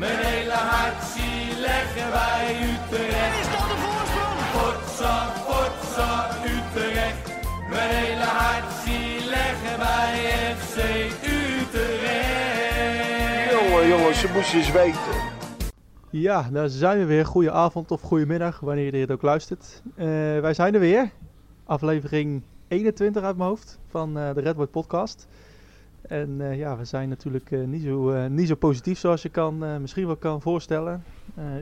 Mijn hele hart zie leggen wij Utrecht. Is dat de voorsprong? Potsa, potsa, Utrecht. Mijn hele hart zie leggen wij FC Utrecht. Jongen, jongens, ze moesten eens weten. Ja, daar zijn we weer. Goedenavond of goedemiddag, wanneer je dit ook luistert. Eh, wij zijn er weer. Aflevering 21 uit mijn hoofd van eh, de Redwood podcast. En eh, ja, we zijn natuurlijk eh, niet, zo, eh, niet zo positief zoals je kan, misschien wel kan voorstellen.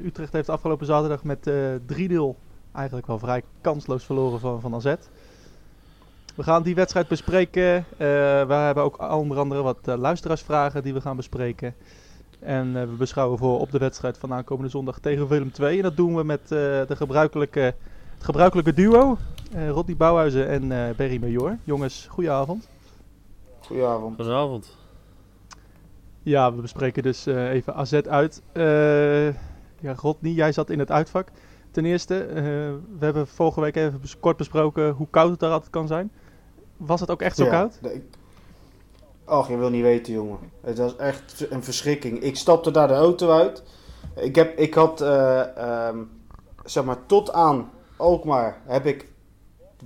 Utrecht heeft afgelopen zaterdag met eh 3-0 eigenlijk wel vrij kansloos verloren van, van AZ. We gaan die wedstrijd bespreken. We hebben ook onder andere wat luisteraarsvragen die we gaan bespreken. En we beschouwen voor op de wedstrijd van aankomende zondag tegen Willem II. En dat doen we met de gebruikelijke, het gebruikelijke duo. Rodney Bouwhuizen en Berry Major. Jongens, goedenavond. Goedenavond. Goedenavond. Ja, we bespreken dus eh, even AZ uit. Eh ja, Rodney, jij zat in het uitvak. Ten eerste, eh, we hebben vorige week even bes- kort besproken hoe koud het daar altijd kan zijn. Was het ook echt zo Ja, koud? de- ik- Och, je wil niet weten, jongen. Het was echt een verschrikking. Ik stapte daar de auto uit. Ik, heb, ik had, eh, ehm, zeg maar, tot aan Alkmaar heb ik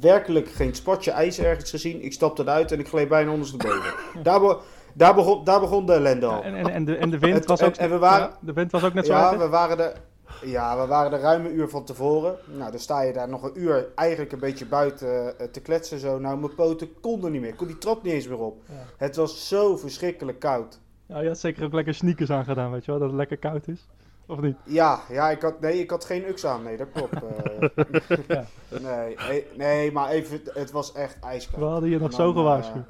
werkelijk geen spatje ijs ergens gezien. Ik stapte eruit en ik gleed bijna ondersteboven. daar, be- daar, begon, daar begon de ellende al. Ja, en, en, en, de, en de wind Het- was ook, en we waren- ja, de wind was ook net zo Ja, we waren er. Ja, we waren er ruim een uur van tevoren. Nou, dan sta je daar nog een uur eigenlijk een beetje buiten eh, te kletsen zo. Nou, mijn poten konden niet meer. Ik kon die trap niet eens meer op. Ja. Het was zo verschrikkelijk koud. Ja, je had zeker ook lekker sneakers aangedaan, weet je wel, dat het lekker koud is. Of niet? Ja, ja ik had, nee, ik had geen uks aan. Nee, dat klopt. eh. Ja. nee, eh, nee, maar even, het was echt We ijskoud. hadden je nog zo dan, gewaarschuwd.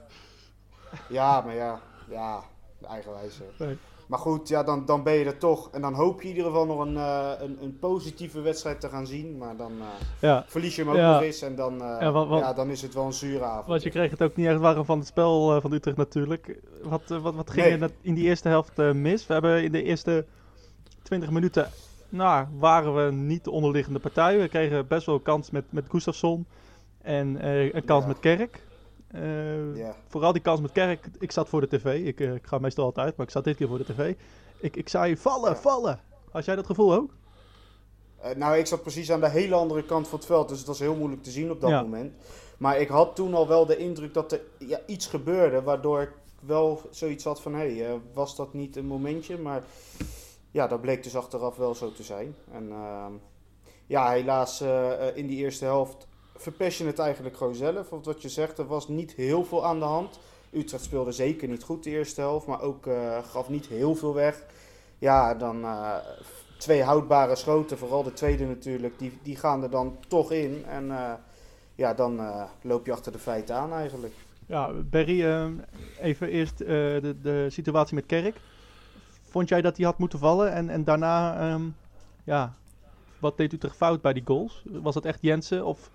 eh, ja, maar ja, ja, eigenwijs. Nee. Maar goed, ja, dan, dan ben je er toch. En dan hoop je in ieder geval nog een, eh, een, een positieve wedstrijd te gaan zien. Maar dan eh, Ja, verlies je hem ook Ja. nog eens. En dan, eh, Ja, dan is het wel een zure avond. want je kreeg het ook niet echt warm van het spel eh, van Utrecht natuurlijk. Wat, eh, wat, wat ging Nee. er in die eerste helft eh, mis? We hebben in de eerste 20 minuten, nou, waren we niet de onderliggende partij. We kregen best wel een kans met, met Gustafsson en eh, een kans Ja. met Kerk. Eh, Ja. Vooral die kans met Kerk. Ik zat voor de tv. Ik, eh, ik ga meestal altijd, maar ik zat dit keer voor de tv. Ik, ik zei vallen, Ja. vallen. Had jij dat gevoel ook? Nou, ik zat precies aan de hele andere kant van het veld. Dus het was heel moeilijk te zien op dat moment. Maar ik had toen al wel de indruk dat er ja, iets gebeurde. Waardoor ik wel zoiets had van... Hé, hey, was dat niet een momentje? Maar ja, dat bleek dus achteraf wel zo te zijn. En ehm, ja, helaas eh, eh, in die eerste helft verpest je het eigenlijk gewoon zelf. Want wat je zegt, er was niet heel veel aan de hand. Utrecht speelde zeker niet goed de eerste helft. Maar ook eh, gaf niet heel veel weg. Ja, dan twee houdbare schoten, vooral de tweede natuurlijk, die, die gaan er dan toch in. En ja, dan loop je achter de feiten aan eigenlijk. Ja, Berry, eh, even eerst de, de situatie met Kerk. Vond jij dat hij had moeten vallen? En, en daarna, ehm, ja, wat deed Utrecht fout bij die goals? Was het echt Jensen of,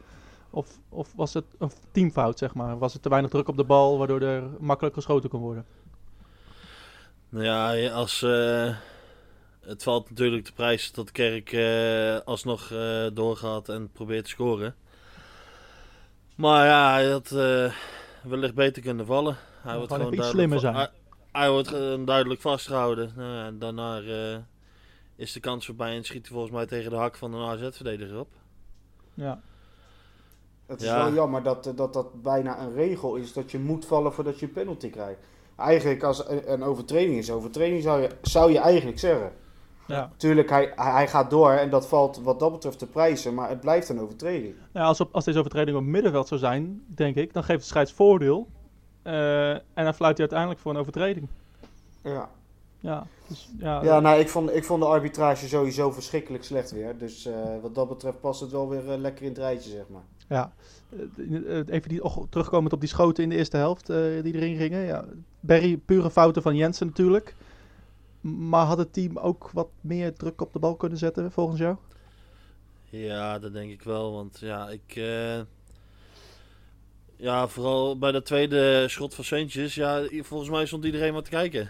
of, of was het een teamfout, zeg maar? Was het te weinig druk op de bal, waardoor er makkelijk geschoten kon worden? Nou ja, als, eh, het valt natuurlijk de prijs dat Kerk eh, alsnog eh, doorgaat en probeert te scoren. Maar ja, hij had wellicht beter kunnen vallen. Hij wordt gewoon iets slimmer va- Hij, wordt gewoon duidelijk vastgehouden. Nou daarna eh, is de kans voorbij en schiet hij volgens mij tegen de hak van een AZ-verdediger op. Ja, Het is Ja. wel jammer dat, eh, dat dat bijna een regel is dat je moet vallen voordat je een penalty krijgt. Eigenlijk als een, overtreding is, overtreding zou je, zou je eigenlijk zeggen. ja. Tuurlijk, hij, hij gaat door en dat valt wat dat betreft te prijzen, maar het blijft een overtreding. Nou, als, op, als deze overtreding op het middenveld zou zijn, denk ik, dan geeft de scheids voordeel. Eh, en dan fluit hij uiteindelijk voor een overtreding. Ja. Ja, dus, ja, Ja, nou, ik vond, ik vond de arbitrage sowieso verschrikkelijk slecht weer. Dus eh, wat dat betreft past het wel weer eh, lekker in het rijtje, zeg maar. Ja, even die, terugkomend op die schoten in de eerste helft eh, die erin gingen. Ja, Berry, pure fouten van Jensen natuurlijk. Maar had het team ook wat meer druk op de bal kunnen zetten, volgens jou? Ja, dat denk ik wel. Want ja, ik. Ja, vooral bij dat tweede schot van Seuntjes. Ja, volgens mij stond iedereen maar te kijken.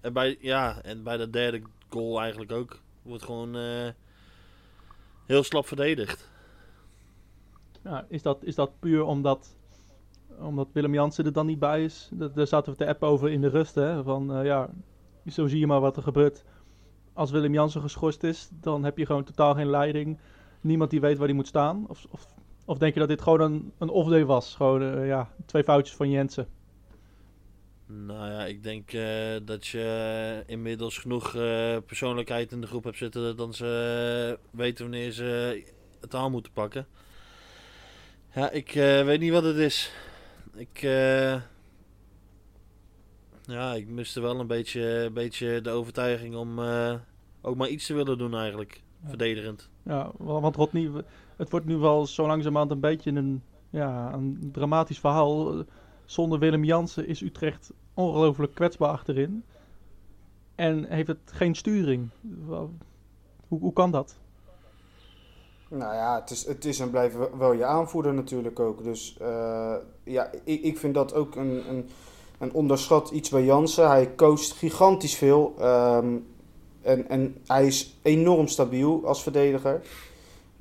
En bij, ja, en bij dat derde goal eigenlijk ook. Wordt gewoon eh, heel slap verdedigd. Is, dat, is dat puur omdat, omdat Willem Jansen er dan niet bij is? Daar zaten we te app over in de rust. Hè? Van, eh, ja, zo zie je maar wat er gebeurt als Willem Jansen geschorst is, dan heb je gewoon totaal geen leiding. Niemand die weet waar hij moet staan. Of, of, of denk je dat dit gewoon een, een off-day was? Gewoon eh, ja, twee foutjes van Jensen. Nou ja, ik denk eh, dat je inmiddels genoeg eh, persoonlijkheid in de groep hebt zitten dan ze weten wanneer ze het aan moeten pakken. Ja, ik weet niet wat het is. Ik, ja, ik miste wel een beetje, een beetje de overtuiging om ook maar iets te willen doen eigenlijk, verdedigend. Ja, want Rodney, het wordt nu wel zo langzamerhand een beetje een, ja, een dramatisch verhaal. Zonder Willem Jansen is Utrecht ongelooflijk kwetsbaar achterin. En heeft het geen sturing. Hoe, hoe kan dat? Nou ja, het is, het is en blijft wel je aanvoerder natuurlijk ook. Dus uh, ja, ik, ik vind dat ook een, een, een onderschat iets bij Jansen. Hij coacht gigantisch veel. Um, en, en hij is enorm stabiel als verdediger.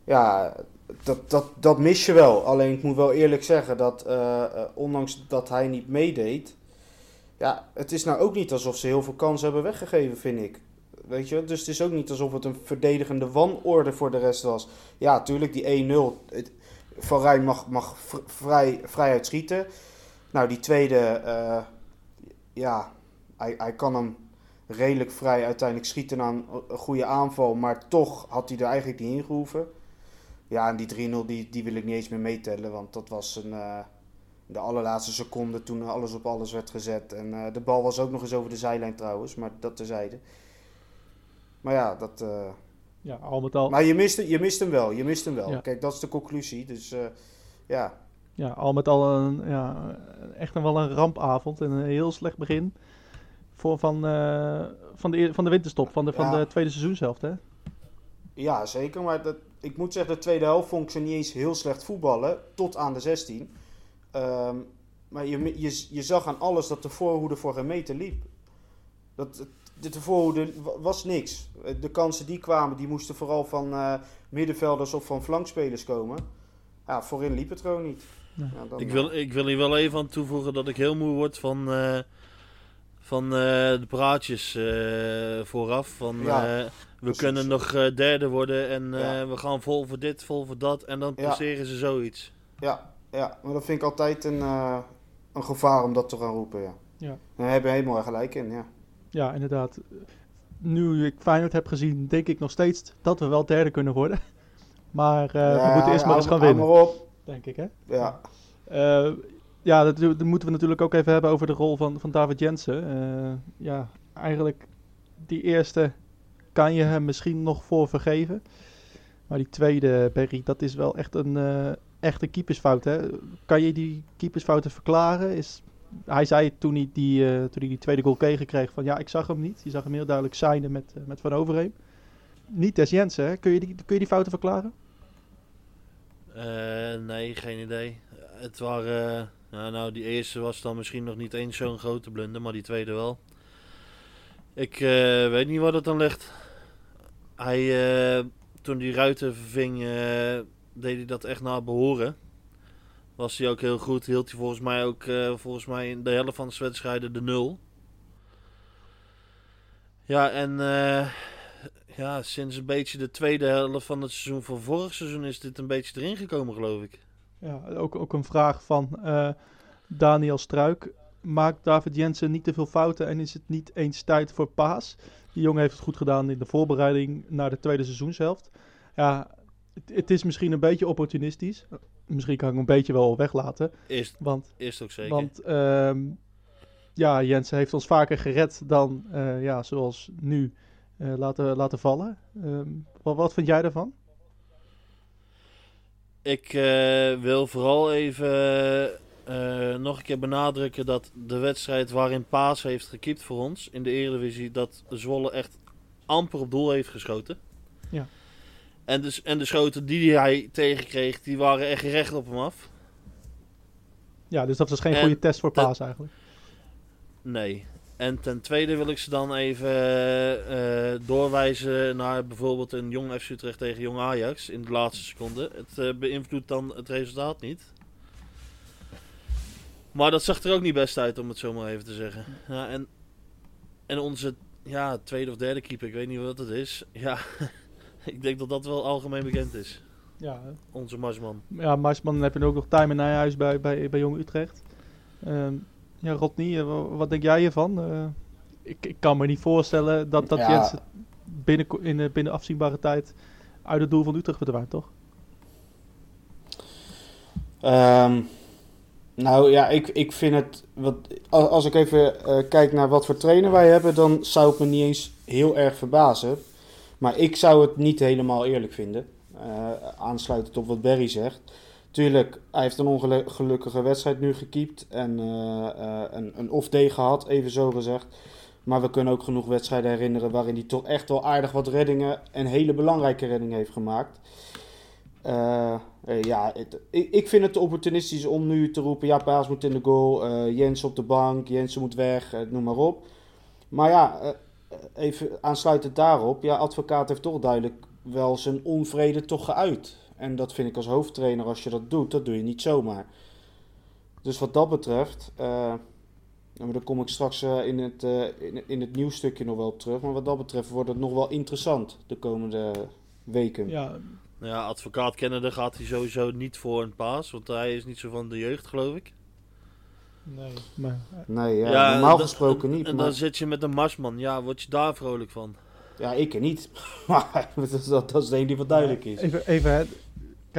Ja, dat, dat, dat mis je wel. Alleen ik moet wel eerlijk zeggen dat uh, ondanks dat hij niet meedeed, ja, het is nou ook niet alsof ze heel veel kansen hebben weggegeven, vind ik. Weet je, dus het is ook niet alsof het een verdedigende wanorde voor de rest was. Ja, tuurlijk, die 1-0. Van Rijn mag, mag vrij, vrij uitschieten. Nou, die tweede, uh, ja, hij, hij kan hem redelijk vrij uiteindelijk schieten aan een goede aanval. Maar toch had hij er eigenlijk niet in gehoeven. Ja, en die 3-0 die, die wil ik niet eens meer meetellen. Want dat was een, uh, de allerlaatste seconde toen alles op alles werd gezet. En uh, de bal was ook nog eens over de zijlijn trouwens. Maar dat terzijde. Maar ja, dat... Uh... Ja, al met al... Maar je mist, je mist hem wel. Je mist hem wel. Ja. Kijk, dat is de conclusie. Dus ja... Ja, al met al een, ja, echt wel een rampavond en een heel slecht begin voor van, uh, van, de, van de winterstop, van de, van de tweede seizoenshelft, hè? Ja, zeker. Maar dat, ik moet zeggen, de tweede helft vond ik ze niet eens heel slecht voetballen. Tot aan de 16. Um, ehm, maar je, je, je zag aan alles dat de voorhoede voor geen meter liep. Dat, de, de voorhoede was niks. De kansen die kwamen, die moesten vooral van uh, middenvelders of van flankspelers komen. Ja, voorin liep het gewoon niet. Ja, dan, ik, wil, ik wil hier wel even aan toevoegen dat ik heel moe word van... Uh, van uh, de praatjes uh, vooraf. Van ja, uh, we kunnen nog derde worden en ja. we gaan vol voor dit, vol voor dat. En dan presteren ze zoiets. Ja, ja, maar dat vind ik altijd een, een gevaar om dat te gaan roepen. Ja. Ja. Daar hebben we helemaal gelijk in. Ja. ja, inderdaad. Nu ik Feyenoord heb gezien, denk ik nog steeds dat we wel derde kunnen worden. Maar we moeten eerst maar eens gaan winnen. Maar op. Denk ik, hè? Ja ja, dat, moeten we natuurlijk ook even hebben over de rol van, van David Jensen. Uh, ja, eigenlijk die eerste kan je hem misschien nog voor vergeven. Maar die tweede, Berry, dat is wel echt een uh, echte keepersfout. Hè? Kan je die keepersfouten verklaren? Is, hij zei toen hij die, uh, toen die tweede goal kreeg van ja, ik zag hem niet. Je zag hem heel duidelijk zijnen met, met Van Overheem. Niet des Jensen, hè? Kun, je die, kun je die fouten verklaren? nee, geen idee. Het waren nou, die eerste was dan misschien nog niet eens zo'n grote blunder, maar die tweede wel. Ik uh, weet niet wat het dan ligt. Hij, uh, toen die ruiten verving, uh, deed hij dat echt naar behoren. Was hij ook heel goed. Hield hij volgens mij ook volgens mij in de helft van de wedstrijden de nul. Ja, en ja, sinds een beetje de tweede helft van het seizoen van vorig seizoen is dit een beetje erin gekomen, geloof ik. Ja, ook, ook een vraag van uh, Daniel Struik. Maakt David Jensen niet te veel fouten en is het niet eens tijd voor paas? Die jongen heeft het goed gedaan in de voorbereiding naar de tweede seizoenshelft. Ja, het, het is misschien een beetje opportunistisch. Misschien kan ik hem een beetje wel weglaten. Is, want, is ook zeker. Want um, ja, Jensen heeft ons vaker gered dan, uh, ja, zoals nu, uh, laten, laten vallen. Um, wat, wat vind jij daarvan? Ik uh, wil vooral even uh, nog een keer benadrukken dat de wedstrijd waarin Paas heeft gekiept voor ons in de Eredivisie, dat Zwolle echt amper op doel heeft geschoten. Ja. En, dus, en de schoten die hij tegenkreeg, die waren echt recht op hem af. Ja, dus dat was geen en goede test voor Paas eigenlijk. Nee. En ten tweede wil ik ze dan even uh, doorwijzen naar bijvoorbeeld een jong FC Utrecht tegen jong Ajax in de laatste seconde. Het uh, beïnvloedt dan het resultaat niet. Maar dat zag er ook niet best uit, om het zo maar even te zeggen. Ja, en, en onze ja, tweede of derde keeper, ik weet niet wat het is. Ja, ik denk dat dat wel algemeen bekend is. Ja, Onze Marsman. ja Marsman heb je ook nog Tijmen Nijhuis bij, bij, bij Jong Utrecht. Ehm, ja, Rodney, eh, wa- wat denk jij hiervan? Eh, ik, ik kan me niet voorstellen dat, dat Ja. Jensen binnen, in, eh, binnen afzienbare tijd uit het doel van Utrecht verdwijnt, toch? Ehm, nou ja, ik, ik vind het. Wat, als, ik even eh, kijk naar wat voor trainer wij hebben, dan zou het me niet eens heel erg verbazen. Maar ik zou het niet helemaal eerlijk vinden. Aansluitend op wat Barry zegt. Tuurlijk, hij heeft een ongelukkige wedstrijd nu gekiept. En eh, eh, een, een off-day gehad, even zo gezegd. Maar we kunnen ook genoeg wedstrijden herinneren waarin hij toch echt wel aardig wat reddingen en hele belangrijke reddingen heeft gemaakt. Eh, ja, ik, ik vind het opportunistisch om nu te roepen: ja, Paas moet in de goal, eh Jens op de bank, Jensen moet weg, noem maar op. Maar ja, even aansluitend daarop: ja, advocaat heeft toch duidelijk wel zijn onvrede toch geuit. En dat vind ik als hoofdtrainer, als je dat doet, dat doe je niet zomaar. Dus wat dat betreft, eh, maar daar kom ik straks eh, in, het, eh, in, in het nieuwsstukje nog wel op terug. Maar wat dat betreft wordt het nog wel interessant de komende weken. Ja, Nou ja, advocaat kennende gaat hij sowieso niet voor een paas. Want hij is niet zo van de jeugd, geloof ik. nee. Maar, Nee, ja, normaal gesproken niet. En maar- dan zit je met een Marsman. Ja, word je daar vrolijk van? Ja, ik er niet. Maar dat, is- dat, dat is de enige die wat duidelijk is. Even, even.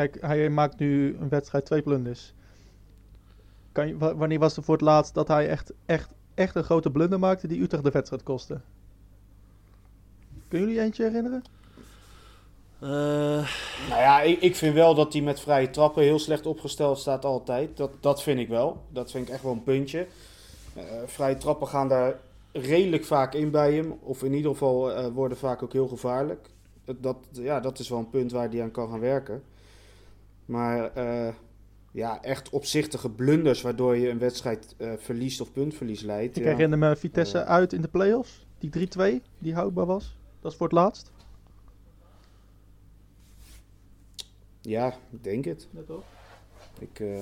Kijk, hij maakt nu een wedstrijd twee blunders. Kan je, wa- wanneer was er voor het laatst dat hij echt, echt, echt een grote blunder maakte die Utrecht de wedstrijd kostte? Kunnen jullie eentje herinneren? Eh, Nou ja, ik, ik vind wel dat hij met vrije trappen heel slecht opgesteld staat altijd. Dat, dat vind ik wel. Dat vind ik echt wel een puntje. Eh, vrije trappen gaan daar redelijk vaak in bij hem. Of in ieder geval eh, worden vaak ook heel gevaarlijk. Dat, dat, ja, dat is wel een punt waar hij aan kan gaan werken. Maar eh, ja, echt opzichtige blunders waardoor je een wedstrijd eh, verliest of puntverlies leidt. Ik ja. herinner me Vitesse Ja. uit in de play-offs. Die 3-2, die houdbaar was. Dat is voor het laatst. Ja, ik denk het. Ik, eh,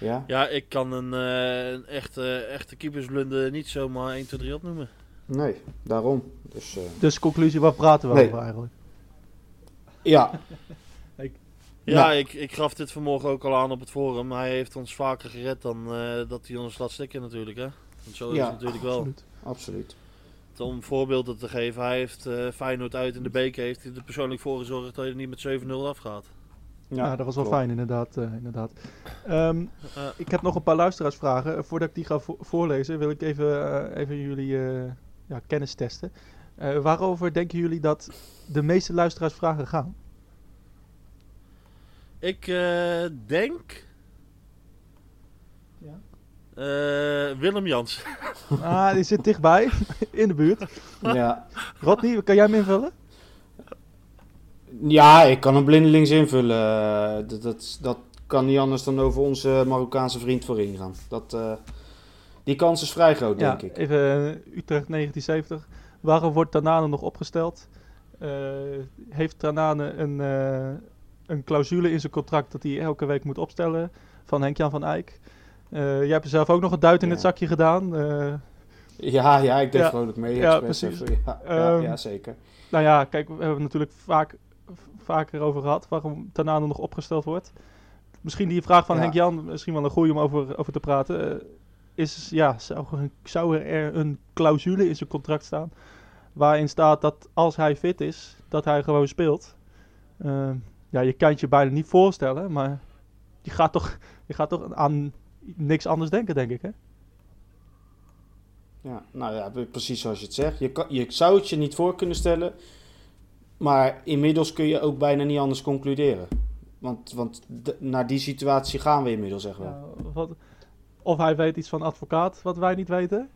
ja. ja, ik kan een, eh, een echte, echte keepersblunder niet zomaar 1, 2, 3 opnoemen. Nee, daarom. Dus eh, Dus conclusie, waar praten we Nee. over eigenlijk? ja, Ja, Nou. ik, ik gaf dit vanmorgen ook al aan op het forum. Hij heeft ons vaker gered dan eh, dat hij ons laat stikken natuurlijk. Hè? Want zo is Ja, het natuurlijk wel. Absoluut. absoluut. Om voorbeelden te geven, hij heeft eh Feyenoord uit in de beker heeft hij er persoonlijk voor gezorgd dat je er niet met 7-0 afgaat. Ja, dat was wel klopt. fijn inderdaad. eh, inderdaad. Ehm, Eh, ik heb nog een paar luisteraarsvragen. Voordat ik die ga vo- voorlezen, wil ik even, even jullie eh, ja, kennis testen. Eh, waarover denken jullie dat de meeste luisteraarsvragen gaan? Ik eh, denk... Ja. eh, Willem Jans. Ah, die zit dichtbij, in de buurt. Ja. Rodney, kan jij hem invullen? ja, ik kan hem blindelings invullen. Eh, Dat, dat, dat kan niet anders dan over onze Marokkaanse vriend voorin gaan. Dat, eh, die kans is vrij groot, denk ik. even Utrecht 1970. Waarom wordt Tanane nog opgesteld? Eh, heeft Tanane een, eh, een clausule in zijn contract dat hij elke week moet opstellen van Henk-Jan van Eyck? Eh, jij hebt er zelf ook nog een duit in Ja. het zakje gedaan. Eh, Ja, ja, ik deed Ja. vrolijk mee. Ja, precies. Ja, Ehm, ja, zeker. nou ja, kijk, we hebben het natuurlijk vaak, vaker over gehad waarom Tanane nog opgesteld wordt. Misschien die vraag van Ja. Henk-Jan, misschien wel een goeie om over, over te praten. eh, is, ja, zou, er een- clausule in zijn contract staan waarin staat dat als hij fit is, dat hij gewoon speelt? Eh, ja, je kan het je bijna niet voorstellen, maar je gaat toch, je gaat toch aan niks anders denken, denk ik, hè? Ja, nou ja, precies zoals je het zegt. Je, kan, je zou het je niet voor kunnen stellen. Maar inmiddels kun je ook bijna niet anders concluderen. Want, want naar die situatie gaan we inmiddels echt wel. Ja, wat, of hij weet iets van advocaat wat wij niet weten.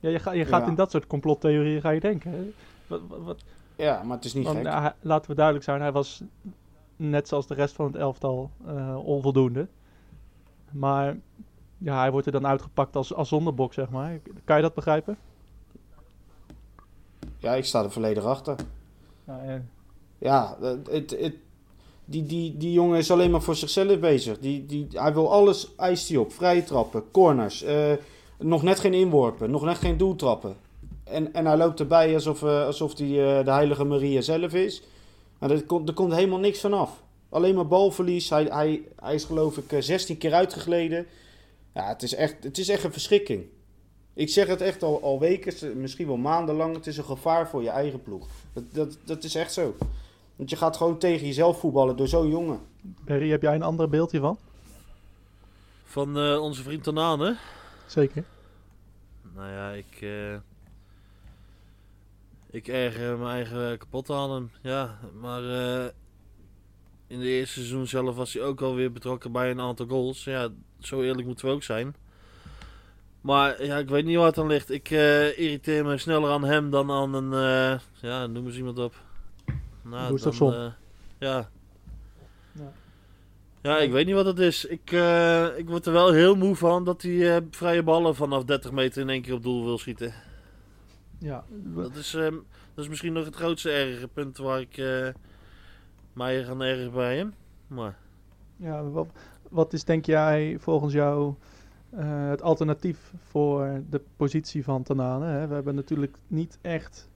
Ja, je, ga, je gaat Ja. in dat soort complottheorieën ga je denken. Hè? Wat, wat, wat- Ja, maar het is niet want, gek. laten we duidelijk zijn, hij was net zoals de rest van het elftal eh, onvoldoende. Maar ja, hij wordt er dan uitgepakt als, als zondebok, zeg maar. Kan je dat begrijpen? Ja, ik sta er volledig achter. Ja, eh, Ja, het, het, het- die, die, die jongen is alleen maar voor zichzelf bezig. Die, die, hij wil alles, eist hij op. Vrije trappen, corners, eh, nog net geen inworpen, nog net geen doeltrappen. En, en hij loopt erbij alsof, uh, alsof hij uh, de heilige Maria zelf is. Maar er, komt, er komt helemaal niks vanaf. Alleen maar balverlies. Hij, hij, hij is geloof ik 16 keer uitgegleden. Ja, het is echt, het is echt een verschrikking. Ik zeg het echt al, al weken, misschien wel maandenlang. Het is een gevaar voor je eigen ploeg. Dat, dat, dat is echt zo. Want je gaat gewoon tegen jezelf voetballen door zo'n jongen. Berry, heb jij een ander beeldje van? Van uh, onze vriend Tanane? Zeker. Nou ja, ik... Uh, ik erger mijn eigen kapot aan hem. Ja, maar... Uh, in de eerste seizoen zelf was hij ook alweer betrokken bij een aantal goals. Ja, zo eerlijk moeten we ook zijn. Maar ja, ik weet niet waar het aan ligt. Ik uh, irriteer me sneller aan hem dan aan een... Uh, ja, noem eens iemand op. Nou, dan, uh, ja. ja. Ja, ik weet niet wat het is. Ik, ik word er wel heel moe van dat hij vrije ballen vanaf 30 meter in één keer op doel wil schieten. Ja. Dat is, dat is misschien nog het grootste erge punt waar ik mij gaan ergens bij hem. Maar... Ja, wat, wat is denk jij volgens jou uh, het alternatief voor de positie van Tanane? Hè? We hebben natuurlijk niet echt...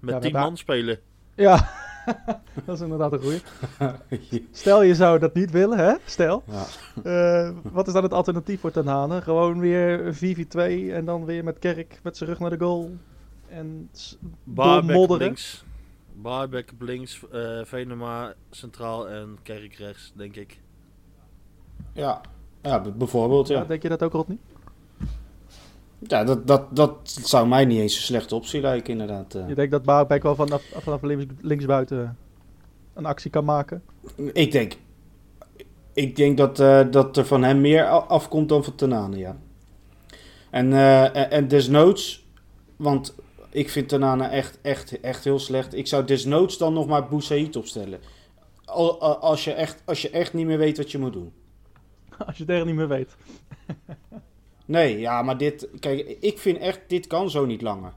Met ja, tien man spelen. Ja, dat is inderdaad een goeie. Stel je zou dat niet willen, hè? Stel. Ja. Uh, wat is dan het alternatief voor Tanane? Gewoon weer 4-4-2 en dan weer met Kerk met zijn rug naar de goal. En links. Barbeck op links, uh, Venema centraal en Kerk rechts, denk ik. Ja, ja bijvoorbeeld. Ja. ja. denk je dat ook, Rodney? Ja, dat, dat, dat zou mij niet eens een slechte optie lijken, inderdaad. Je denkt dat Barbeck wel vanaf, vanaf links, linksbuiten een actie kan maken? Ik denk, ik denk dat, uh, dat er van hem meer afkomt dan van Tenane, ja. En, uh, en desnoods, want ik vind Tanana echt, echt, echt heel slecht. Ik zou desnoods dan nog maar Boussaïd opstellen. Als je, echt, als je echt niet meer weet wat je moet doen. Als je het echt niet meer weet. nee, ja, maar dit... Kijk, ik vind echt, dit kan zo niet langer.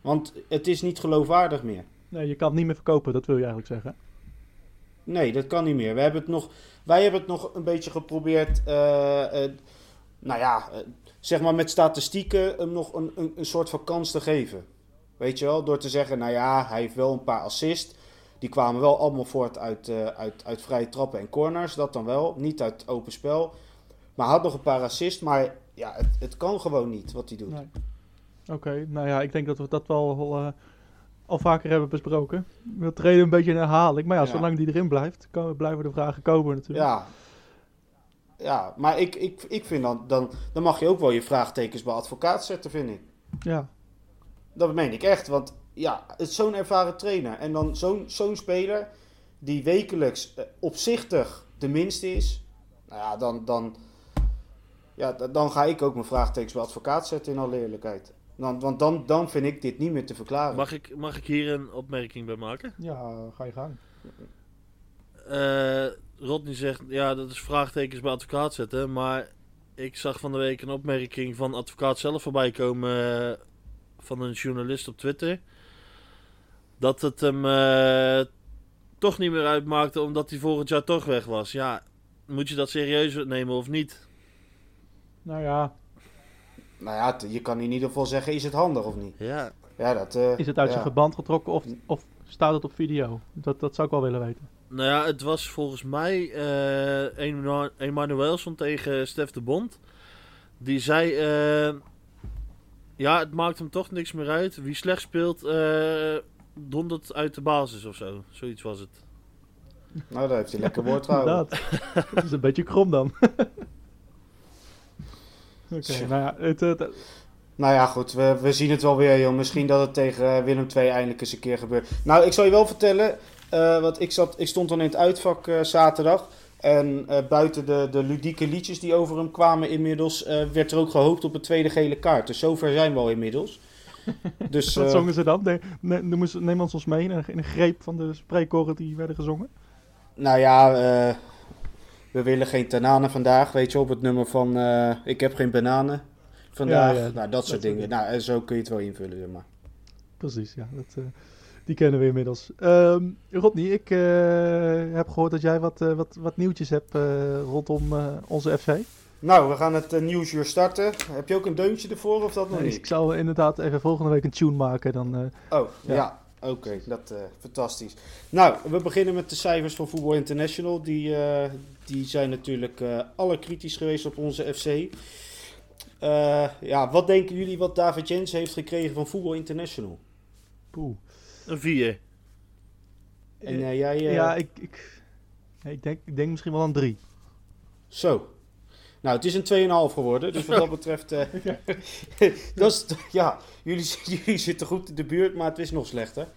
Want het is niet geloofwaardig meer. Nee, je kan het niet meer verkopen, dat wil je eigenlijk zeggen. Nee, dat kan niet meer. We hebben het nog, wij hebben het nog een beetje geprobeerd... Uh, uh, nou ja, uh, zeg maar met statistieken hem nog een, een, een soort van kans te geven. Weet je wel, door te zeggen, nou ja, hij heeft wel een paar assists. Die kwamen wel allemaal voort uit, uh, uit, uit vrije trappen en corners, dat dan wel. Niet uit open spel. Maar hij had nog een paar assists, maar ja, het, het kan gewoon niet wat hij doet. Nee. Oké, nou ja, ik denk dat we dat wel uh, al vaker hebben besproken. We trainen een beetje in herhaling, maar ja, ja. zolang die erin blijft, kan, blijven de vragen komen natuurlijk. Ja, ja maar ik, ik, ik vind dan, dan, dan mag je ook wel je vraagtekens bij advocaat zetten, vind ik. Ja, dat meen ik echt. Want ja, het is zo'n ervaren trainer. En dan zo'n zo'n speler die wekelijks uh, opzichtig de minste is. Nou ja, dan, dan, ja, dan ga ik ook mijn vraagtekens bij advocaat zetten in alle eerlijkheid. Dan, want dan, dan vind ik dit niet meer te verklaren. Mag ik, mag ik hier een opmerking bij maken? Ja, ga je gang. Uh, Rodney zegt, ja, dat is vraagtekens bij advocaat zetten. Maar ik zag van de week een opmerking van advocaat zelf voorbij komen van een journalist op Twitter. Dat het hem uh, toch niet meer uitmaakte omdat hij volgend jaar toch weg was. Ja, moet je dat serieus nemen of niet? Nou ja. Nou ja, je kan in ieder geval zeggen, is het handig of niet? Ja. ja dat, uh, is het uit ja. zijn geband getrokken of, of staat het op video? Dat, dat zou ik wel willen weten. Nou ja, het was volgens mij uh, Emanuelson tegen Stef de Bond. Die zei... Uh, ja, het maakt hem toch niks meer uit. Wie slecht speelt, uh, dondert uit de basis of zo. Zoiets was het. Nou, daar heeft hij lekker woord trouwens. dat is een beetje krom dan. Oké, okay, nou ja, het, het, nou ja, goed, we, we zien het wel weer, joh. Misschien dat het tegen Willem II eindelijk eens een keer gebeurt. Nou, ik zal je wel vertellen, uh, want ik, zat, ik stond dan in het uitvak uh, zaterdag. En uh, buiten de, de ludieke liedjes die over hem kwamen inmiddels, uh, werd er ook gehoopt op een tweede gele kaart. Dus zover zijn we al inmiddels. Dus, Wat uh, zongen ze dan? Ne ne neem, ons ons mee in een, in een greep van de spreekkoren die werden gezongen. Nou ja, we willen geen bananen vandaag, weet je op het nummer van Ik heb geen bananen vandaag. Ja, ja, nou, dat, soort dingen. Nou, zo kun je het wel invullen, zeg maar. Precies, ja. Dat, die kennen we inmiddels. Um, Rodney, ik uh, heb gehoord dat jij wat, uh, wat, wat nieuwtjes hebt uh, rondom onze FC. Nou, we gaan het uh, nieuwsuur starten. Heb je ook een deuntje ervoor of dat nog Nee, niet? ik zal inderdaad even volgende week een tune maken. Dan, eh, Oh, ja. Ja. Oké, dat eh fantastisch. Nou, we beginnen met de cijfers van Voetbal International. Die, eh, die zijn natuurlijk eh allerkritisch geweest op onze FC. Eh, ja, wat denken jullie wat David Jens heeft gekregen van Voetbal International? poeh. Een 4. En eh, jij... eh, ja, ik, ik, ik, denk, ik denk misschien wel aan drie. Zo. Nou, het is een 2,5 geworden. Dus wat dat betreft... eh, dat is, ja, jullie, jullie zitten goed in de buurt, maar het is nog slechter.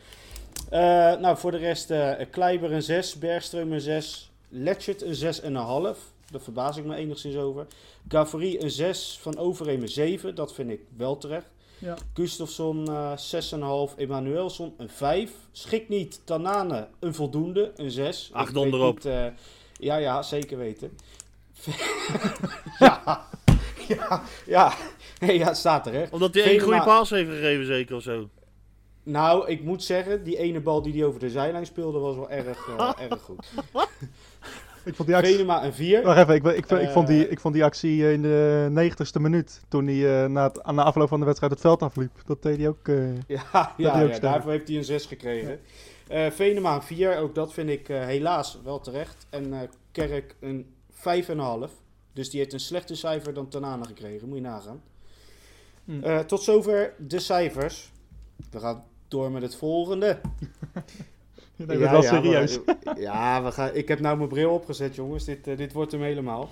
Eh, nou, voor de rest eh Kleiber een 6, Bergström een 6, Letchert een 6,5. Daar verbaas ik me enigszins over. Gavri een 6, Van Overheem een 7. Dat vind ik wel terecht. Ja. Gustafsson eh 6,5, Emanuelson een 5. Schik niet, Tanane een voldoende, een 6. Ach, Ik donder weet op. niet, eh, ja, ja, zeker weten. ja, ja, ja. Nee, ja, staat terecht. Omdat hij één goede paas heeft gegeven, zeker of zo. Nou, ik moet zeggen, die ene bal die hij over de zijlijn speelde was wel erg, eh, erg goed. Ik vond die actie... Venema een 4. Wacht even, ik, ik, ik, Eh, vond die, ik vond die actie eh, in de negentigste minuut. Toen hij eh, na, het, aan de afloop van de wedstrijd het veld afliep. Dat deed hij ook. eh, Ja, ja, ook ja daarvoor heeft hij een 6 gekregen. Eh Venema een 4, ook dat vind ik eh, helaas wel terecht. En eh, Kerk een 5,5. Dus die heeft een slechter cijfer dan Tanane gekregen, moet je nagaan. Hm. Eh, tot zover de cijfers. We gaan door met het volgende. wel serieus. ja, we gaan, ik heb nou mijn bril opgezet, jongens. Dit, eh, dit wordt hem helemaal.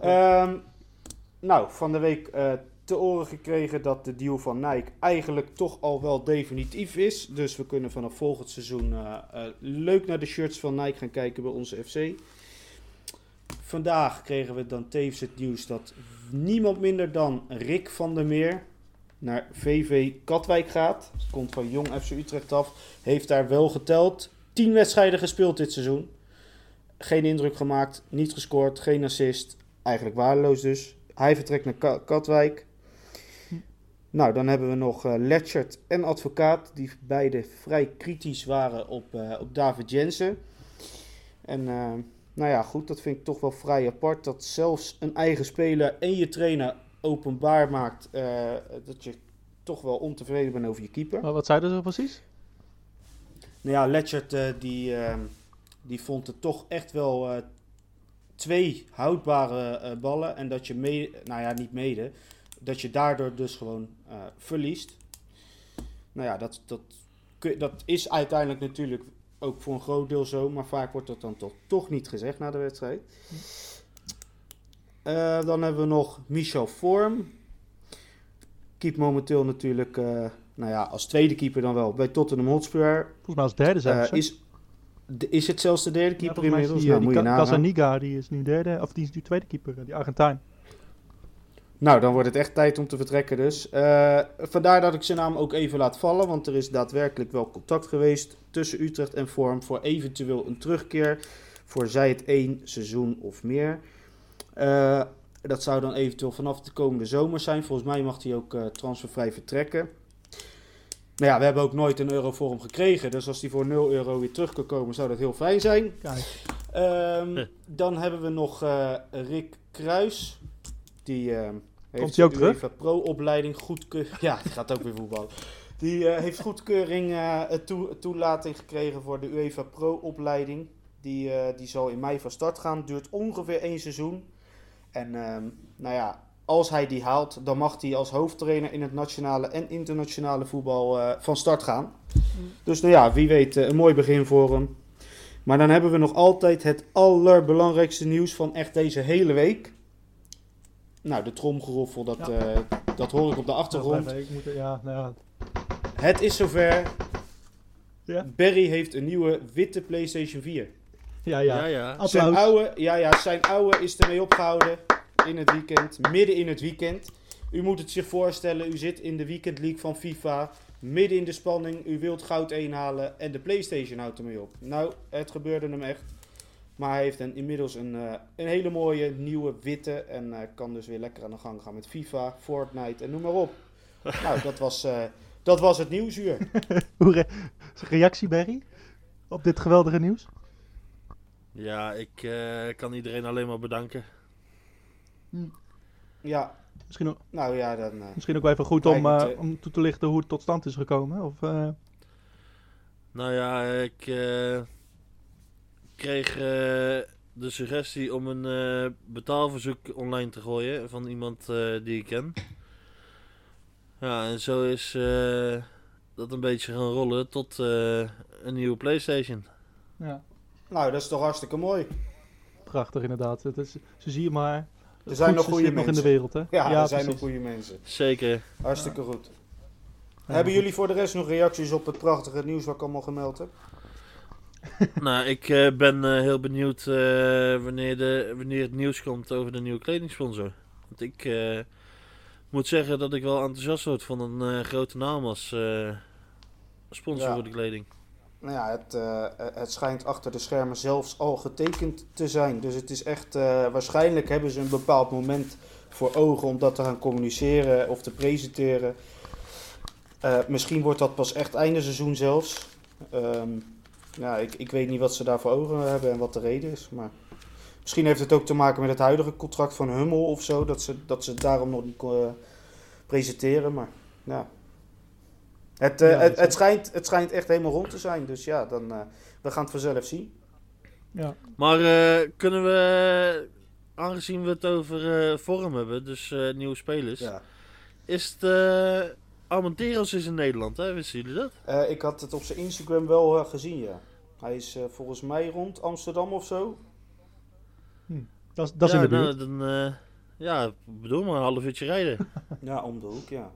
Ehm, nou, van de week eh, te oren gekregen dat de deal van Nike eigenlijk toch al wel definitief is. Dus we kunnen vanaf volgend seizoen eh, leuk naar de shirts van Nike gaan kijken bij onze FC. Vandaag kregen we dan tevens het nieuws dat niemand minder dan Rick van der Meer naar VV Katwijk gaat. Komt van Jong FC Utrecht af. Heeft daar wel geteld. 10 wedstrijden gespeeld dit seizoen. Geen indruk gemaakt, niet gescoord, geen assist. Eigenlijk waardeloos dus. Hij vertrekt naar Ka- Katwijk. Nou, dan hebben we nog eh Letchert en Advocaat, die beide vrij kritisch waren op, eh, op David Jensen. En eh, nou ja, goed, dat vind ik toch wel vrij apart. Dat zelfs een eigen speler en je trainer openbaar maakt dat je toch wel ontevreden bent over je keeper. Maar wat zeiden ze precies? Nou ja, Letchert eh, die, eh, die vond het toch echt wel eh, twee houdbare eh, ballen. En dat je mee, nou ja, niet mede, dat je daardoor dus gewoon verliest. Nou ja, dat, dat, dat is uiteindelijk natuurlijk ook voor een groot deel zo. Maar vaak wordt dat dan toch, toch niet gezegd na de wedstrijd. Dan hebben we nog Michel Vorm. Keep momenteel natuurlijk, nou ja, als tweede keeper dan wel bij Tottenham Hotspur. Volgens mij als derde zijn Eh, ze. is, is het zelfs de derde keeper inmiddels? die, nou, eh, die nagaan. Casaniga, die is nu derde, of die is nu tweede keeper, eh, die Argentijn. Nou, dan wordt het echt tijd om te vertrekken dus. Eh, vandaar dat ik zijn naam ook even laat vallen, want er is daadwerkelijk wel contact geweest tussen Utrecht en Vorm voor eventueel een terugkeer voor zij het één seizoen of meer. Eh, dat zou dan eventueel vanaf de komende zomer zijn. Volgens mij mag hij ook eh, transfervrij vertrekken. Nou ja, we hebben ook nooit een euro voor hem gekregen. Dus als hij voor 0 euro weer terug kan komen, zou dat heel fijn zijn. Kijk, Ehm, Huh. Dan hebben we nog eh, Rick Kruis. Die ehm, heeft Komt hij ook de? UEFA Pro-opleiding goedkeuring. Ja, die gaat ook weer voetballen. Die eh, heeft goedkeuring eh, toe- toelating gekregen voor de UEFA Pro-opleiding. Die, eh, die zal in mei van start gaan. Duurt ongeveer één seizoen. En ehm, nou ja, als hij die haalt, dan mag hij als hoofdtrainer in het nationale en internationale voetbal eh, van start gaan. Dus nou ja, wie weet, eh, een mooi begin voor hem. Maar dan hebben we nog altijd het allerbelangrijkste nieuws van echt deze hele week. Nou, de tromgeroffel, dat, Ja. eh, dat hoor ik op de achtergrond. Even, ik moet, ja, nou ja. Het is zover. Ja. Barry heeft een nieuwe witte PlayStation 4. Ja, Ja, ja. ja. Zijn oude, ja, ja, zijn oude is ermee opgehouden in het weekend, midden in het weekend. U moet het zich voorstellen, u zit in de weekendleague van FIFA, midden in de spanning, u wilt goud inhalen en de PlayStation houdt ermee op. Nou, het gebeurde hem echt. Maar hij heeft een, inmiddels een, eh, een hele mooie nieuwe witte en eh, kan dus weer lekker aan de gang gaan met FIFA, Fortnite en noem maar op. nou, dat was, eh, dat was het nieuwsuur. Hoe re- reactie, Barry? Op dit geweldige nieuws? Ja, ik eh, kan iedereen alleen maar bedanken. Hm. Ja, Misschien, ook- nou ja, dan... eh, misschien ook wel even goed om, eh, eh, om toe te lichten hoe het tot stand is gekomen. Of, eh, Nou ja, ik eh, kreeg eh, de suggestie om een eh, betaalverzoek online te gooien van iemand eh, die ik ken. Ja, en zo is eh, dat een beetje gaan rollen tot eh, een nieuwe PlayStation. ja, nou, dat is toch hartstikke mooi. prachtig inderdaad. Het is, zo zie je maar. Er zijn nog goede nog in de mensen. wereld, hè? Ja, er zijn nog goede mensen. Zeker. Hartstikke goed. Ja, Hebben jullie voor de rest nog reacties op het prachtige nieuws wat ik allemaal gemeld heb? nou, ik eh, ben eh, heel benieuwd eh, wanneer, de, wanneer het nieuws komt over de nieuwe kledingsponsor. Want ik eh, moet zeggen dat ik wel enthousiast word van een eh, grote naam als eh, sponsor Ja. voor de kleding. Nou ja, het, eh, het schijnt achter de schermen zelfs al getekend te zijn. Dus het is echt, eh, waarschijnlijk hebben ze een bepaald moment voor ogen om dat te gaan communiceren of te presenteren. Eh, misschien wordt dat pas echt einde seizoen zelfs. Ehm, ja, ik, ik weet niet wat ze daar voor ogen hebben en wat de reden is. Maar misschien heeft het ook te maken met het huidige contract van Hummel of zo. Dat ze, dat ze het daarom nog niet presenteren. Maar ja. Het, eh, Ja, het, het, schijnt, het schijnt echt helemaal rond te zijn. Dus ja, dan, eh, we gaan het vanzelf zien. Ja. Maar eh, kunnen we, aangezien we het over eh, vorm hebben, dus eh, nieuwe spelers, Ja. is het uh, Armenteros is in Nederland, hè? Wisten jullie dat? Eh, ik had het op zijn Instagram wel gezien, ja. Hij is volgens mij rond Amsterdam of zo. Dat, is- dat is ja, in de buurt. Nou, dan, eh, ja, bedoel maar een half uurtje rijden. Ja, om de hoek, ja.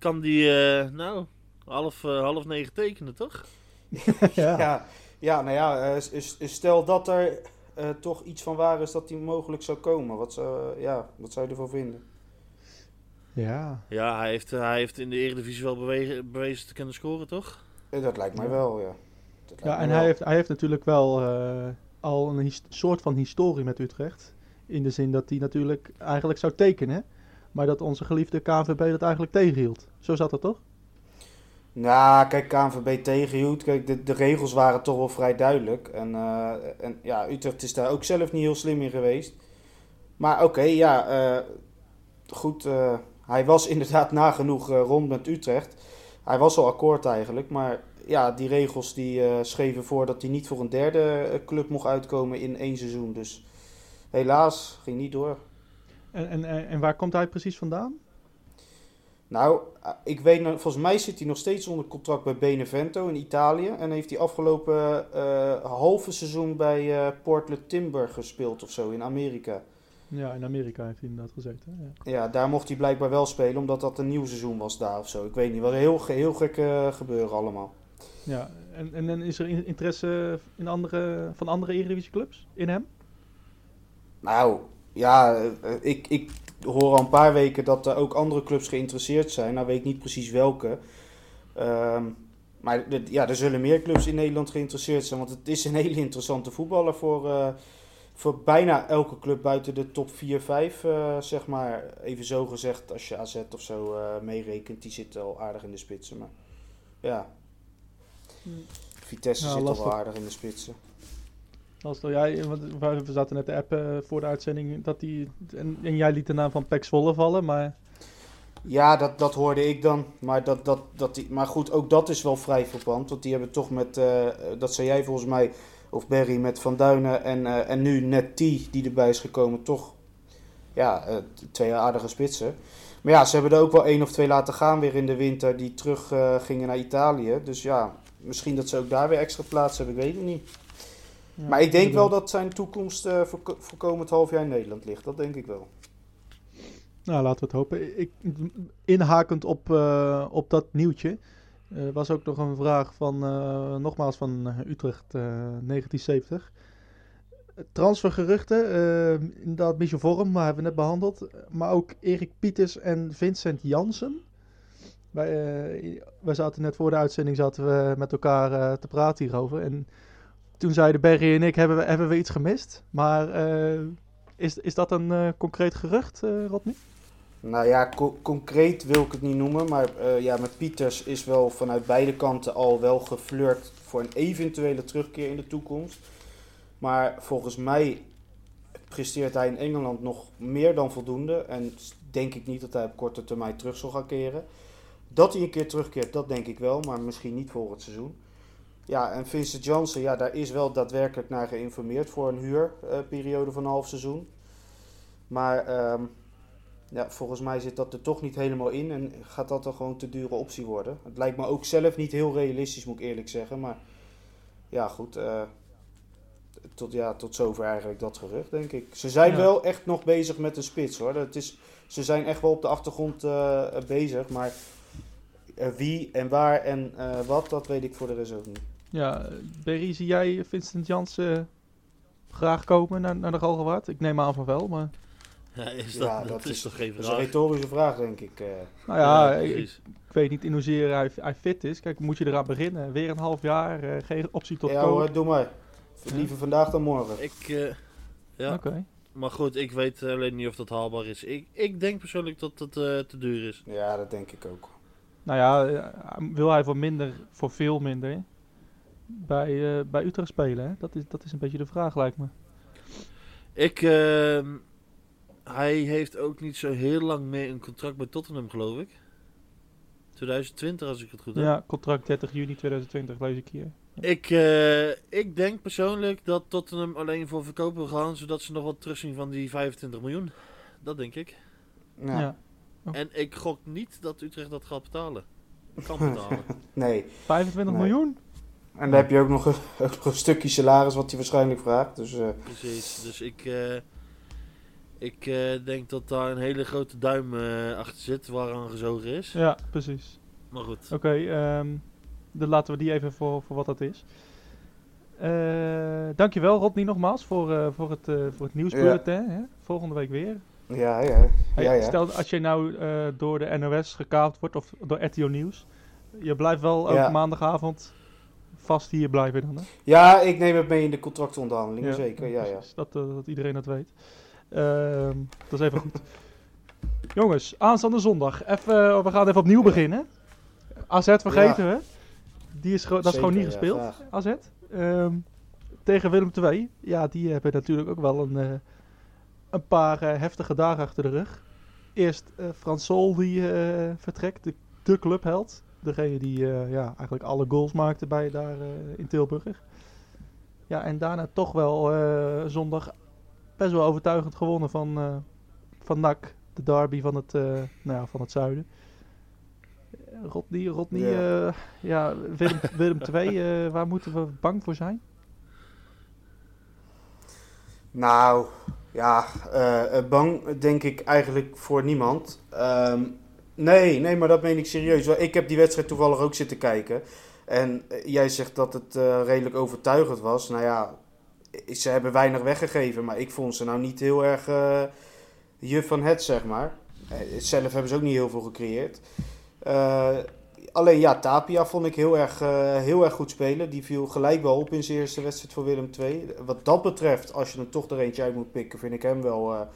Kan die, eh, nou, half, eh, half negen tekenen, toch? ja. Ja, ja nou ja, eh, stel dat er eh, toch iets van waar is dat hij mogelijk zou komen. Wat zou, ja, wat zou je ervan vinden? ja. Ja, hij heeft, hij heeft in de Eredivisie wel bewegen, bewezen te kunnen scoren, toch? Dat lijkt mij wel, ja. Dat lijkt Ja, en wel. hij heeft, hij heeft natuurlijk wel eh, al een soort van historie met Utrecht. In de zin dat hij natuurlijk eigenlijk zou tekenen. Maar dat onze geliefde KNVB dat eigenlijk tegenhield. Zo zat dat toch? Nou, kijk, KNVB tegenhield. Kijk, de, de regels waren toch wel vrij duidelijk. En, eh, en ja, Utrecht is daar ook zelf niet heel slim in geweest. Maar oké, ja, eh, goed. eh, hij was inderdaad nagenoeg rond met Utrecht. Hij was al akkoord eigenlijk. Maar ja, die regels die schreven voor dat hij niet voor een derde club mocht uitkomen in één seizoen. Dus helaas, ging niet door. En, en, en waar komt hij precies vandaan? Nou, eh, ik weet, volgens mij zit hij nog steeds onder contract bij Benevento in Italië. En heeft hij afgelopen eh, halve seizoen bij eh Portland Timber gespeeld of zo in Amerika. Ja, in Amerika heeft hij inderdaad gezeten. Ja. Ja, daar mocht hij blijkbaar wel spelen, omdat dat een nieuw seizoen was daar of zo. Ik weet niet, wat heel, heel gek gebeuren allemaal. Ja, en, en, en is er in- interesse in andere, van andere Eredivisie clubs in hem? Nou, ja, eh, ik, ik hoor al een paar weken dat er ook andere clubs geïnteresseerd zijn. Nou weet ik niet precies welke. Ehm, maar de- ja, er zullen meer clubs in Nederland geïnteresseerd zijn. Want het is een hele interessante voetballer voor, eh, voor bijna elke club buiten de top 4, 5. eh, zeg maar, even zo gezegd, als je AZ of zo eh, meerekent. Die zit al aardig in de spitsen. Maar ja, Vitesse Ja, zit al wel aardig in de spitsen. Als jij, we zaten net te appen voor de uitzending dat die, en, en jij liet de naam van Pek Zwolle vallen, maar Ja, dat, dat hoorde ik dan. Maar, dat, dat, dat die, maar goed, ook dat is wel vrij verpand. Want die hebben toch met, eh, dat zei jij volgens mij, of Berry, met Van Duinen en, eh, en nu net T die erbij is gekomen, toch ja, eh, twee aardige spitsen. Maar ja, ze hebben er ook wel één of twee laten gaan weer in de winter die terug eh, gingen naar Italië. Dus ja, misschien dat ze ook daar weer extra plaats hebben, ik weet het niet. Ja, Maar ik denk wel dat zijn toekomst eh, voor, voor komend half jaar in Nederland ligt. Dat denk ik wel. Nou, laten we het hopen. Ik, inhakend op, eh, op dat nieuwtje eh, was ook nog een vraag van, nogmaals van Utrecht eh, 1970. Transfergeruchten, inderdaad Michel Vorm, maar hebben we net behandeld. Maar ook Erik Pieters en Vincent Jansen. Wij, wij zaten net voor de uitzending zaten we met elkaar te praten hierover. En toen zeiden Berry en ik, hebben we, hebben we iets gemist? Maar eh, is, is dat een eh, concreet gerucht, eh Rodney? Nou ja, co- concreet wil ik het niet noemen, maar ja, met Pieters is wel vanuit beide kanten al wel geflirt voor een eventuele terugkeer in de toekomst. Maar volgens mij presteert hij in Engeland nog meer dan voldoende. En denk ik niet dat hij op korte termijn terug zal gaan keren. Dat hij een keer terugkeert, dat denk ik wel, maar misschien niet voor het seizoen. Ja, en Vincent Janssen, ja, daar is wel daadwerkelijk naar geïnformeerd voor een huurperiode van een half seizoen. Maar ehm, ja, volgens mij zit dat er toch niet helemaal in en gaat dat dan gewoon te dure optie worden. Het lijkt me ook zelf niet heel realistisch, moet ik eerlijk zeggen. Maar ja, goed. eh, tot, ja, tot zover eigenlijk dat gerucht, denk ik. Ze zijn Ja. wel echt nog bezig met een spits, hoor. Dat is, ze zijn echt wel op de achtergrond eh, bezig, maar eh, wie en waar en wat, dat weet ik voor de rest ook niet. Ja, Berry, zie jij Vincent Jansen graag komen naar, naar de Galgenwaard? Ik neem aan van wel, maar... Ja, is dat, Ja, dat, dat is, is- toch geen Dat is een vraag? retorische vraag, denk ik. eh. Nou ja, ik, weet niet in hoezeer hij, hij fit is. Kijk, moet je eraan beginnen? Weer een half jaar, eh, geen optie tot ja hoor, doe maar. Liever vandaag dan morgen. Ik, eh, ja, Oké. maar goed, ik weet alleen niet of dat haalbaar is. Ik, ik denk persoonlijk dat het eh, te duur is. Ja, dat denk ik ook. Nou ja, wil hij voor minder, voor veel minder, bij, eh, bij Utrecht spelen? Hè? Dat, is, dat is een beetje de vraag, lijkt me. Ik, ehm, hij heeft ook niet zo heel lang meer een contract bij Tottenham, geloof ik. 2020, als ik het goed heb. Ja, contract 30 juni 2020, lees ik hier. Ik, eh, ik denk persoonlijk dat Tottenham alleen voor verkopen wil gaan, zodat ze nog wat terugzien van die 25 miljoen. Dat denk ik. Ja. Ja. En ik gok niet dat Utrecht dat gaat betalen. Kan betalen. Nee. 25 Nee. miljoen? En dan heb je ook nog een, ook nog een stukje salaris wat hij waarschijnlijk vraagt. Dus eh, Precies. Dus ik, eh, ik eh, denk dat daar een hele grote duim eh, achter zit, waaraan gezogen is. Ja, precies. Maar goed. Oké, ehm, dan laten we die even voor, voor wat dat is. Eh dankjewel Rodney nogmaals voor, eh, voor, het, eh, voor het nieuwsbulletin. Hè? Volgende week weer. ja, ja. Hey, ja, ja. Stel als je nou eh, door de NOS gekaapt wordt of door RTO Nieuws. Je blijft wel Ja. elke maandagavond vast hier blijven dan hè? ja, ik neem het mee in de contractonderhandelingen, zeker. Ja, ja. Dat, eh, dat iedereen dat weet. Ehm, dat is even goed. Jongens, aanstaande zondag. Even, eh, we gaan even opnieuw beginnen. AZ vergeten we. Die is, gewoon- dat is gewoon niet ja, gespeeld. AZ. Ehm, tegen Willem II. Ja, die hebben natuurlijk ook wel een, eh, een paar eh, heftige dagen achter de rug. Eerst eh Frans Sol die vertrekt, de, de clubheld. Degene die eh, ja, eigenlijk alle goals maakte bij daar eh, in Tilburg. Ja, en daarna toch wel eh, zondag best wel overtuigend gewonnen van, van NAC. De derby van het, nou ja, van het zuiden. Rodney, Rodney Ja. ja. ja, Willem, Willem II, waar moeten we bang voor zijn? Nou, ja, bang denk ik eigenlijk voor niemand. Ehm, nee, nee, maar dat meen ik serieus. Ik heb die wedstrijd toevallig ook zitten kijken. En eh, jij zegt dat het eh, redelijk overtuigend was. Nou ja, ze hebben weinig weggegeven, maar ik vond ze nou niet heel erg eh juf van het, zeg maar. Zelf hebben ze ook niet heel veel gecreëerd. Alleen ja, Tapia vond ik heel erg, heel erg goed spelen. Die viel gelijk wel op in zijn eerste wedstrijd voor Willem II. Wat dat betreft, als je er toch er eentje uit moet pikken, vind ik hem wel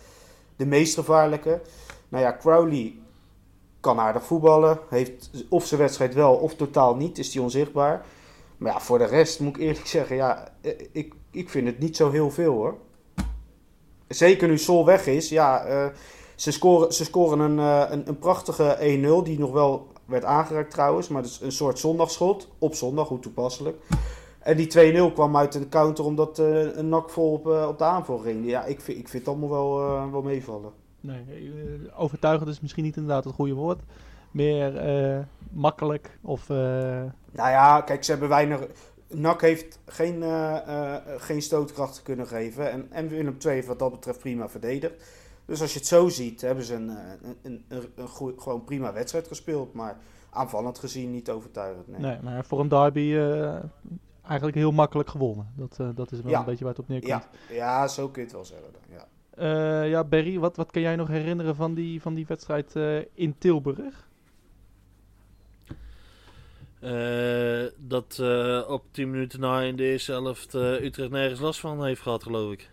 de meest gevaarlijke. Nou ja, Crowley kan aardig voetballen. Heeft of zijn wedstrijd wel of totaal niet, is die onzichtbaar. Maar ja, voor de rest moet ik eerlijk zeggen, ja, eh, ik, ik vind het niet zo heel veel hoor. Zeker nu Sol weg is, ja, eh, ze scoren, ze scoren een, eh, een, prachtige 1-0 die nog wel werd aangeraakt trouwens, maar dat is een soort zondagschot. Op zondag, hoe toepasselijk. En die 2-0 kwam uit een counter omdat een nak vol op, op de aanval ging. Ja, ik vind, ik vind het allemaal wel, wel meevallen. Nee, eh, overtuigend is misschien niet inderdaad het goede woord. Meer eh, makkelijk of... eh, Nou ja, kijk, ze hebben weinig. NAC heeft geen, eh, geen stootkrachten kunnen geven. En, en Willem II heeft wat dat betreft prima verdedigd. Dus als je het zo ziet, hebben ze een, een, een, een, gewoon prima wedstrijd gespeeld. Maar aanvallend gezien niet overtuigend. Nee. nee, maar voor een derby eigenlijk heel makkelijk gewonnen. Dat, dat is wel Ja. een beetje waar het op neerkomt. Ja, ja, zo kun je het wel zeggen. dan, Ja. Eh, ja, Berry, wat, wat kan jij nog herinneren van die, van die wedstrijd eh, in Tilburg? Eh, dat eh, op 10 minuten na in de eerste helft Utrecht nergens last van heeft gehad, geloof ik.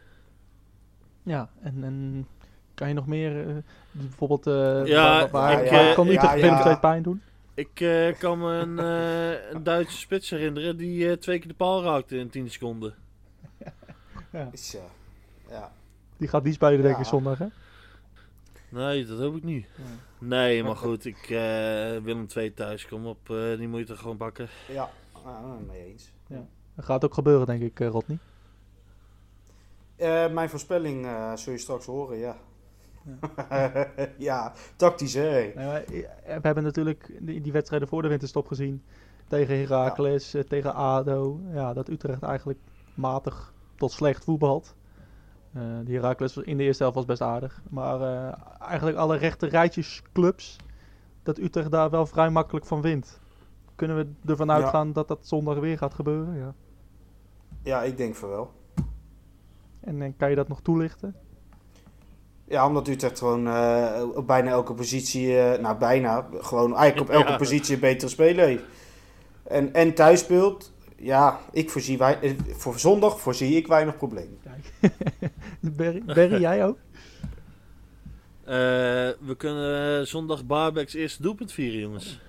Ja, en, en kan je nog meer, eh, bijvoorbeeld, eh Ja, waar, waar, ik, waar kan ja, Utrecht ja. II pijn doen? Ik eh, kan me een, eh, een Duitse spits herinneren die eh, twee keer de paal raakte in 10 seconden. Ja. Is, ja. ja. Die gaat die spelen denk Ja. ik zondag, hè? Nee, dat hoop ik niet. Nee, maar goed, ik, eh, Willem 2 thuis, kom op, eh, die moet je toch gewoon bakken. Ja, ah, mee eens. Dat gaat ook gebeuren, denk ik, eh, Rodney. Eh, mijn voorspelling eh, zul je straks horen, ja. Ja, tactisch hè. Nee, we hebben natuurlijk die, die wedstrijden voor de winterstop gezien. Tegen Heracles, tegen ADO. Ja, dat Utrecht eigenlijk matig tot slecht voetbalt. Eh die Heracles in de eerste helft was best aardig. Maar eh, eigenlijk alle rechte rijtjes clubs, dat Utrecht daar wel vrij makkelijk van wint. Kunnen we ervan Ja. uitgaan dat dat zondag weer gaat gebeuren? Ja. Ja, ik denk van wel. En, eh, kan je dat nog toelichten? Ja, omdat Utrecht gewoon op bijna elke positie, nou bijna, gewoon eigenlijk op elke Ja. positie een betere speler heeft. En, en thuis speelt, ja, ik voorzie wij, eh, voor zondag voorzie ik weinig probleem. Kijk. Berry, Berry, jij ook? Eh, we kunnen zondag Barbecks eerste doelpunt vieren, jongens.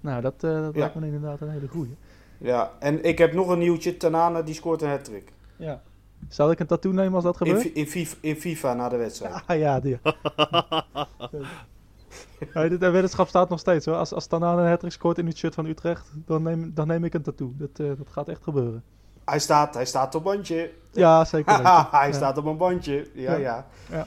Nou, dat, eh, dat Ja. lijkt me inderdaad een hele goeie. Ja, en ik heb nog een nieuwtje, Tanane die scoort een hat-trick. Ja. Zal ik een tattoo nemen als dat gebeurt? In, FIFA, in FIFA na de wedstrijd. Ah ja, die. ja, de, de weddenschap staat nog steeds hoor. Als, als Tanane een hat scoort in het shirt van Utrecht, dan neem, dan neem ik een tattoo. Dat, eh, dat gaat echt gebeuren. Hij staat, hij staat op bandje. Ja, zeker hij Ja. staat op een bandje. Ja, Ja. ja.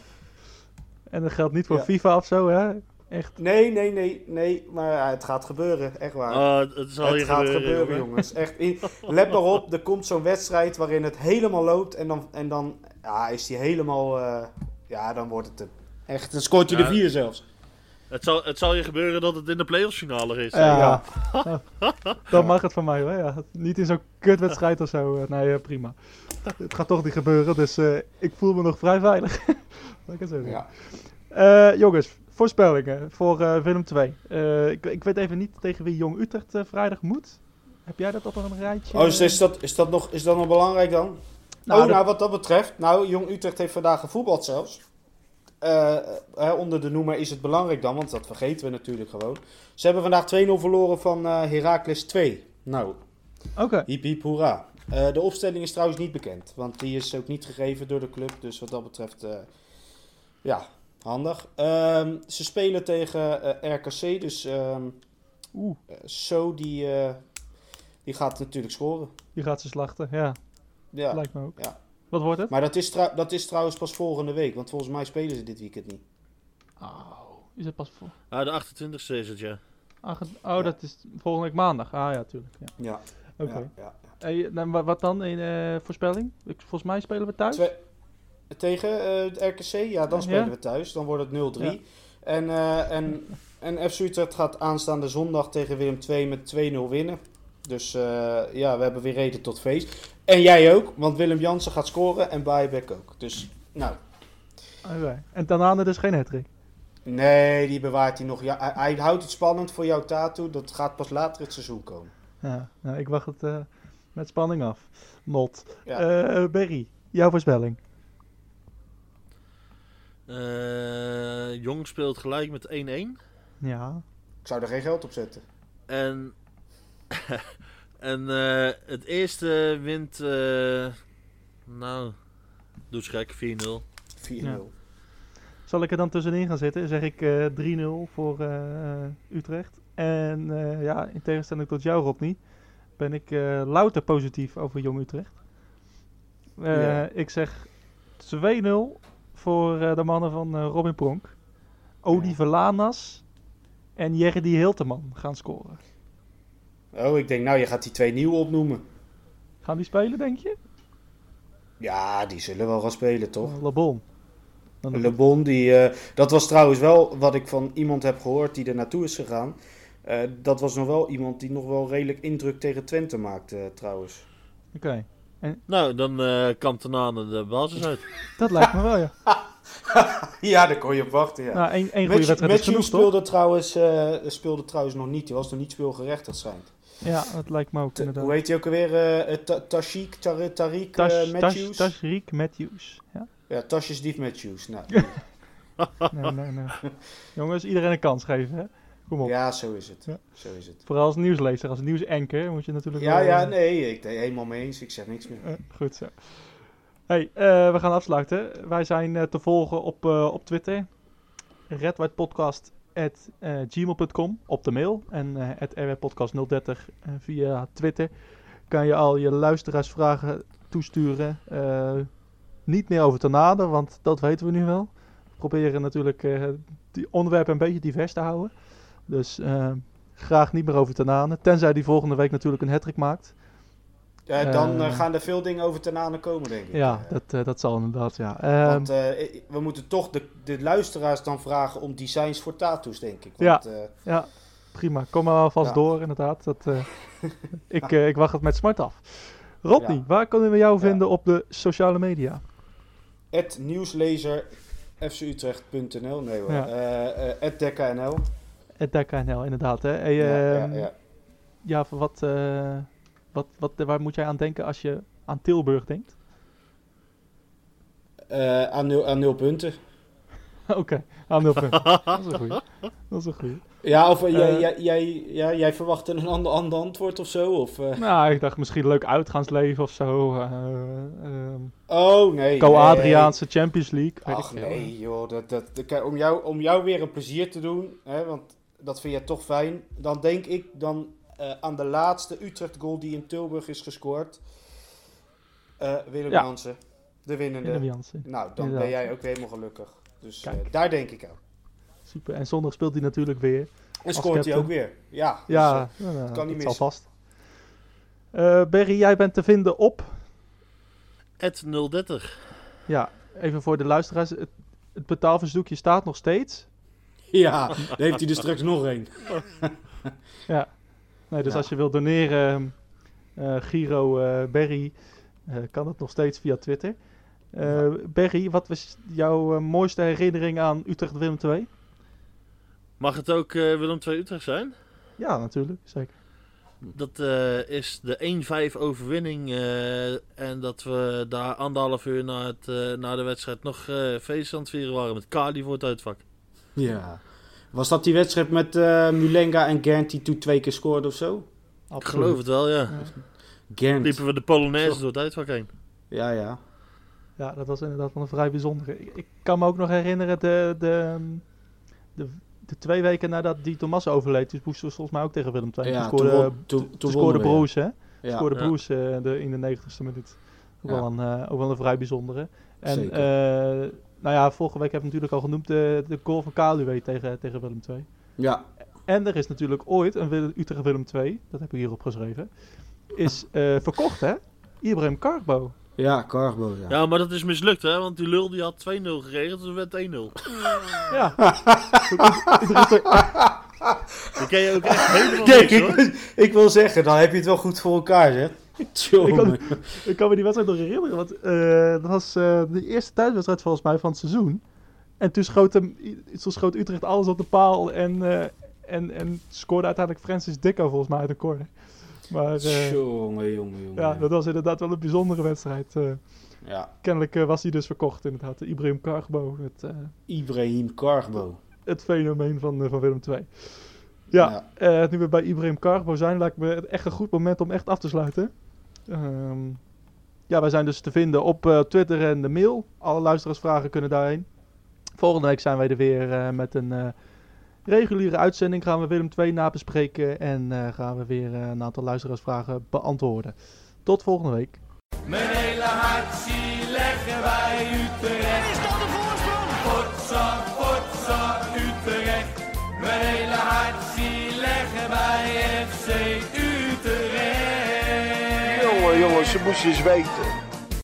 En dat geldt niet voor Ja. FIFA of zo, hè? Echt. Nee, nee, nee, nee, maar het gaat gebeuren, echt waar. Oh, het zal het hier gaat gebeuren, gebeuren, jongen. jongens. Echt, in- let maar op, er komt zo'n wedstrijd waarin het helemaal loopt en dan, en dan ja, is hij helemaal, eh, ja, dan wordt het. Echt, dan scoort hij Ja. er vier zelfs. Het zal, het zal je gebeuren dat het in de playoffs finale is. Ja. Dan mag het van mij hoor. Ja. Niet in zo'n kutwedstrijd of zo. Eh, Nee, eh, prima. Het gaat toch niet gebeuren, dus eh, ik voel me nog vrij veilig. Laat ik het zo zeggen. Ja. Eh, jongens, voorspellingen voor eh, Willem 2. Eh, ik, ik weet even niet tegen wie Jong Utrecht vrijdag moet. Heb jij dat op een rijtje? Oh, is, is, dat, is, dat nog, is dat nog belangrijk dan? Nou, oh, dat- nou, wat dat betreft, nou, Jong Utrecht heeft vandaag gevoetbald zelfs. Eh, eh, onder de noemer is het belangrijk dan, want dat vergeten we natuurlijk gewoon. Ze hebben vandaag 2-0 verloren van eh Heracles 2. Nou, Oké. Hiep hiep hoera. Eh, de opstelling is trouwens niet bekend, want die is ook niet gegeven door de club. Dus wat dat betreft, eh, ja, handig. Ehm, ze spelen tegen eh, RKC, dus ehm Oeh, eh, So die, eh, die gaat natuurlijk scoren. die gaat ze slachten. Ja, Ja. lijkt me ook. Ja. Wat wordt het? Maar dat is, dat is trouwens pas volgende week, want volgens mij spelen ze dit weekend niet. Oh, is het pas voor... Ah, de 28e is het, ja. Ah, oh, dat is volgende week maandag. Ah ja, tuurlijk. Ja. Ja, Oké. ja, ja. Hey, nou, wa- wat dan in eh, voorspelling? Ik, volgens mij spelen we thuis. Twee- tegen eh, het RKC, ja, dan spelen Ja? we thuis. Dan wordt het 0-3. Ja. En, eh, en, en FC Utrecht gaat aanstaande zondag tegen Willem II met 2-0 winnen. Dus eh, ja, we hebben weer reden tot feest. En jij ook, want Willem Jansen gaat scoren en Bayebeck ook. Dus, nou, Oké. En Tanane dus geen hattrick. nee, die bewaart hij nog. Ja, hij, hij houdt het spannend voor jouw tattoo. Dat gaat pas later het seizoen komen. Ja, nou, ik wacht het eh, met spanning af. Mot. Ja. Eh, Berry, jouw voorspelling. Eh, Jong speelt gelijk met 1-1. Ja. Ik zou er geen geld op zetten. En, en eh, het eerste wint, eh, nou, doe eens gek, 4-0. 4-0. Ja. Zal ik er dan tussenin gaan zitten? Zeg ik eh 3-0 voor eh, eh, Utrecht. En eh, ja, in tegenstelling tot jou, Rodney, ben ik eh, louter positief over Jong Utrecht. Eh, Ja. Ik zeg 2-0 voor eh, de mannen van Robin Pronk. Oliver Lanas en Jerdy Hilteman gaan scoren. Oh, ik denk, nou, je gaat die twee nieuwe opnoemen. Gaan die spelen, denk je? Ja, die zullen wel gaan spelen, toch? Le Bon. Dan Le Bon, die, eh, dat was trouwens wel wat ik van iemand heb gehoord die er naartoe is gegaan. Eh, dat was nog wel iemand die nog wel redelijk indruk tegen Twente maakte, eh, trouwens. Oké, Nou, dan eh kan Tanane de basis uit. dat lijkt me wel, ja. Ja, daar kon je op wachten, ja. Nou, één, één goede wedstrijd is Matthew speelde, trouwens, eh, speelde trouwens nog niet. Die was nog niet speelgerecht, dat schijnt. Ja, dat lijkt me ook T- inderdaad. hoe heet hij ook alweer? eh, eh, Ta- Tashik, Tar- Tariq Tash, eh, Tash, Matthews? Tashreek Matthews. Ja? Ja, Tasjes Dief Matthews. Nou, Nee, nee, nee. Jongens, iedereen een kans geven, hè? Kom op. ja, zo is het. Ja. Zo is het. Vooral als nieuwslezer, als nieuwsanker moet je natuurlijk Ja, wel, ja, nee, ik het helemaal mee eens. Ik zeg niks meer. goed zo. Hey, we gaan afsluiten. Wij zijn te volgen op, op Twitter. redwhitepodcast.gmail.com op de mail. En eh rwpodcast030 eh, via Twitter. Kan je al je luisteraarsvragen toesturen. Eh, niet meer over Tornado, want dat weten we nu wel. We proberen natuurlijk eh, die onderwerpen een beetje divers te houden. Dus eh, graag niet meer over Tornado. Tenzij die volgende week natuurlijk een hattrick maakt. Ja, dan Eh. eh, gaan er veel dingen over Tanane komen, denk ik. Ja, Eh, dat, eh, dat zal inderdaad, ja. Ehm, Want eh, we moeten toch de, de luisteraars dan vragen om designs voor tattoos, denk ik. Ja. Want, eh, Ja, prima. Kom maar alvast Ja. door, inderdaad. Dat, eh, ik, eh, ik wacht het met smart af. Rodney, Ja. waar kunnen we jou Ja. vinden op de sociale media? Het nieuwslezer fcutrecht.nl, nee hoor, Ja. Eh, eh, at DekkaNL. Het DKNL, inderdaad. Hè? Hey, ja, ja, ehm, ja. ja, voor wat, eh, wat, wat, waar moet jij aan denken als je aan Tilburg denkt? Eh, aan, nul, aan nul punten. Oké, aan nul punten. dat is een goeie. Dat is een goeie. Ja, of eh, jij, Eh. jij, jij, ja, jij verwachtte een ander, ander antwoord of zo? Of? Nou, ik dacht misschien leuk uitgaansleven of zo. eh, ehm, Oh, nee. Co-Adriaanse Champions League. Ach nee, joh. Dat, dat, dat- om, jou, om jou weer een plezier te doen, hè, want dat vind jij toch fijn. Dan denk ik dan eh, aan de laatste Utrecht goal die in Tilburg is gescoord. Eh, Willem Ja. Jansen, de winnende. Willem Jansen. Nou, dan Inderdaad. ben jij ook helemaal gelukkig. Dus eh, Kijk. daar denk ik aan. Super. En zondag speelt hij natuurlijk weer. En scoort hij ook weer. Ja, dus, Ja, nou, kan niet missen. vast. Eh Berry, jij bent te vinden op. Ed 030. Ja, even voor de luisteraars. Het, het betaalverzoekje staat nog steeds. ja, daar heeft hij er straks nog een. Nee, dus Ja. als je wilt doneren, eh Giro eh Berry, eh, kan het nog steeds via Twitter. Eh Berry, wat was jouw mooiste herinnering aan Utrecht Willem II? Mag het ook eh, Willem II Utrecht zijn? Ja, natuurlijk, zeker. Dat eh, is de 1-5 overwinning. eh, en dat we daar anderhalf uur na, het, eh, na de wedstrijd nog eh feest aan het vieren waren met Kali voor het uitvak. Ja. Was dat die wedstrijd met eh, Mulenga en Gent die toen twee keer scoorden of zo? Ik geloof het wel, ja. Gent. Liepen we de Polonaise door het uitvak heen. Ja, ja. Ja, dat was inderdaad wel een vrij bijzondere. Ik, ik kan me ook nog herinneren, de, de, de, de twee weken nadat die Thomas overleed, toen moesten we volgens mij ook tegen Willem II. ja toen toen, scoorde, won- toen, toen toen scoorde wonnen we, Broes, hè? Ja. Ja. scoorde Ja. Broes eh, de, in de 90ste minuut. Ook, Ja. wel een, eh, ook wel een vrij bijzondere. En Zeker. eh, nou ja, vorige week hebben we natuurlijk al genoemd de, de goal van Kaluwe tegen, tegen Willem II. ja. En er is natuurlijk ooit een Willem, Utrecht Willem II, dat heb ik hier opgeschreven, is eh, verkocht hè? Ibrahim Karbo. Ja, Carbo, ja. Ja, maar dat is mislukt, hè? Want die lul die had 2-0 geregeld, dus werd 1-0. Ja. Ken je ook echt helemaal Kijk, niks, hoor. ik, ik wil zeggen, dan heb je het wel goed voor elkaar, hè? Tjonge. Ik kan me die wedstrijd nog herinneren, want eh, dat was eh, de eerste thuiswedstrijd volgens mij van het seizoen. En toen schoot, hem, toen schoot Utrecht alles op de paal en, eh, en, en scoorde uiteindelijk Francis Dicko volgens mij uit de corner. Maar Jongen, jongen, jongen. ja, dat was inderdaad wel een bijzondere wedstrijd. Ja. kennelijk was hij dus verkocht inderdaad. Ibrahim Kargbo, het, Ibrahim Carbo. het fenomeen van, van Willem II. Ja, nu we bij Ibrahim Kargbo zijn, lijkt me het echt een goed moment om echt af te sluiten. Ehm, ja, wij zijn dus te vinden op eh, Twitter en de mail. Alle luisteraarsvragen kunnen daarheen. Volgende week zijn wij er weer eh, met een eh, reguliere uitzending. Gaan we Willem II nabespreken en gaan we weer een aantal luisteraarsvragen beantwoorden. Tot volgende week. Mijn hele hart zie leggen wij Utrecht. Ze moesten eens weten.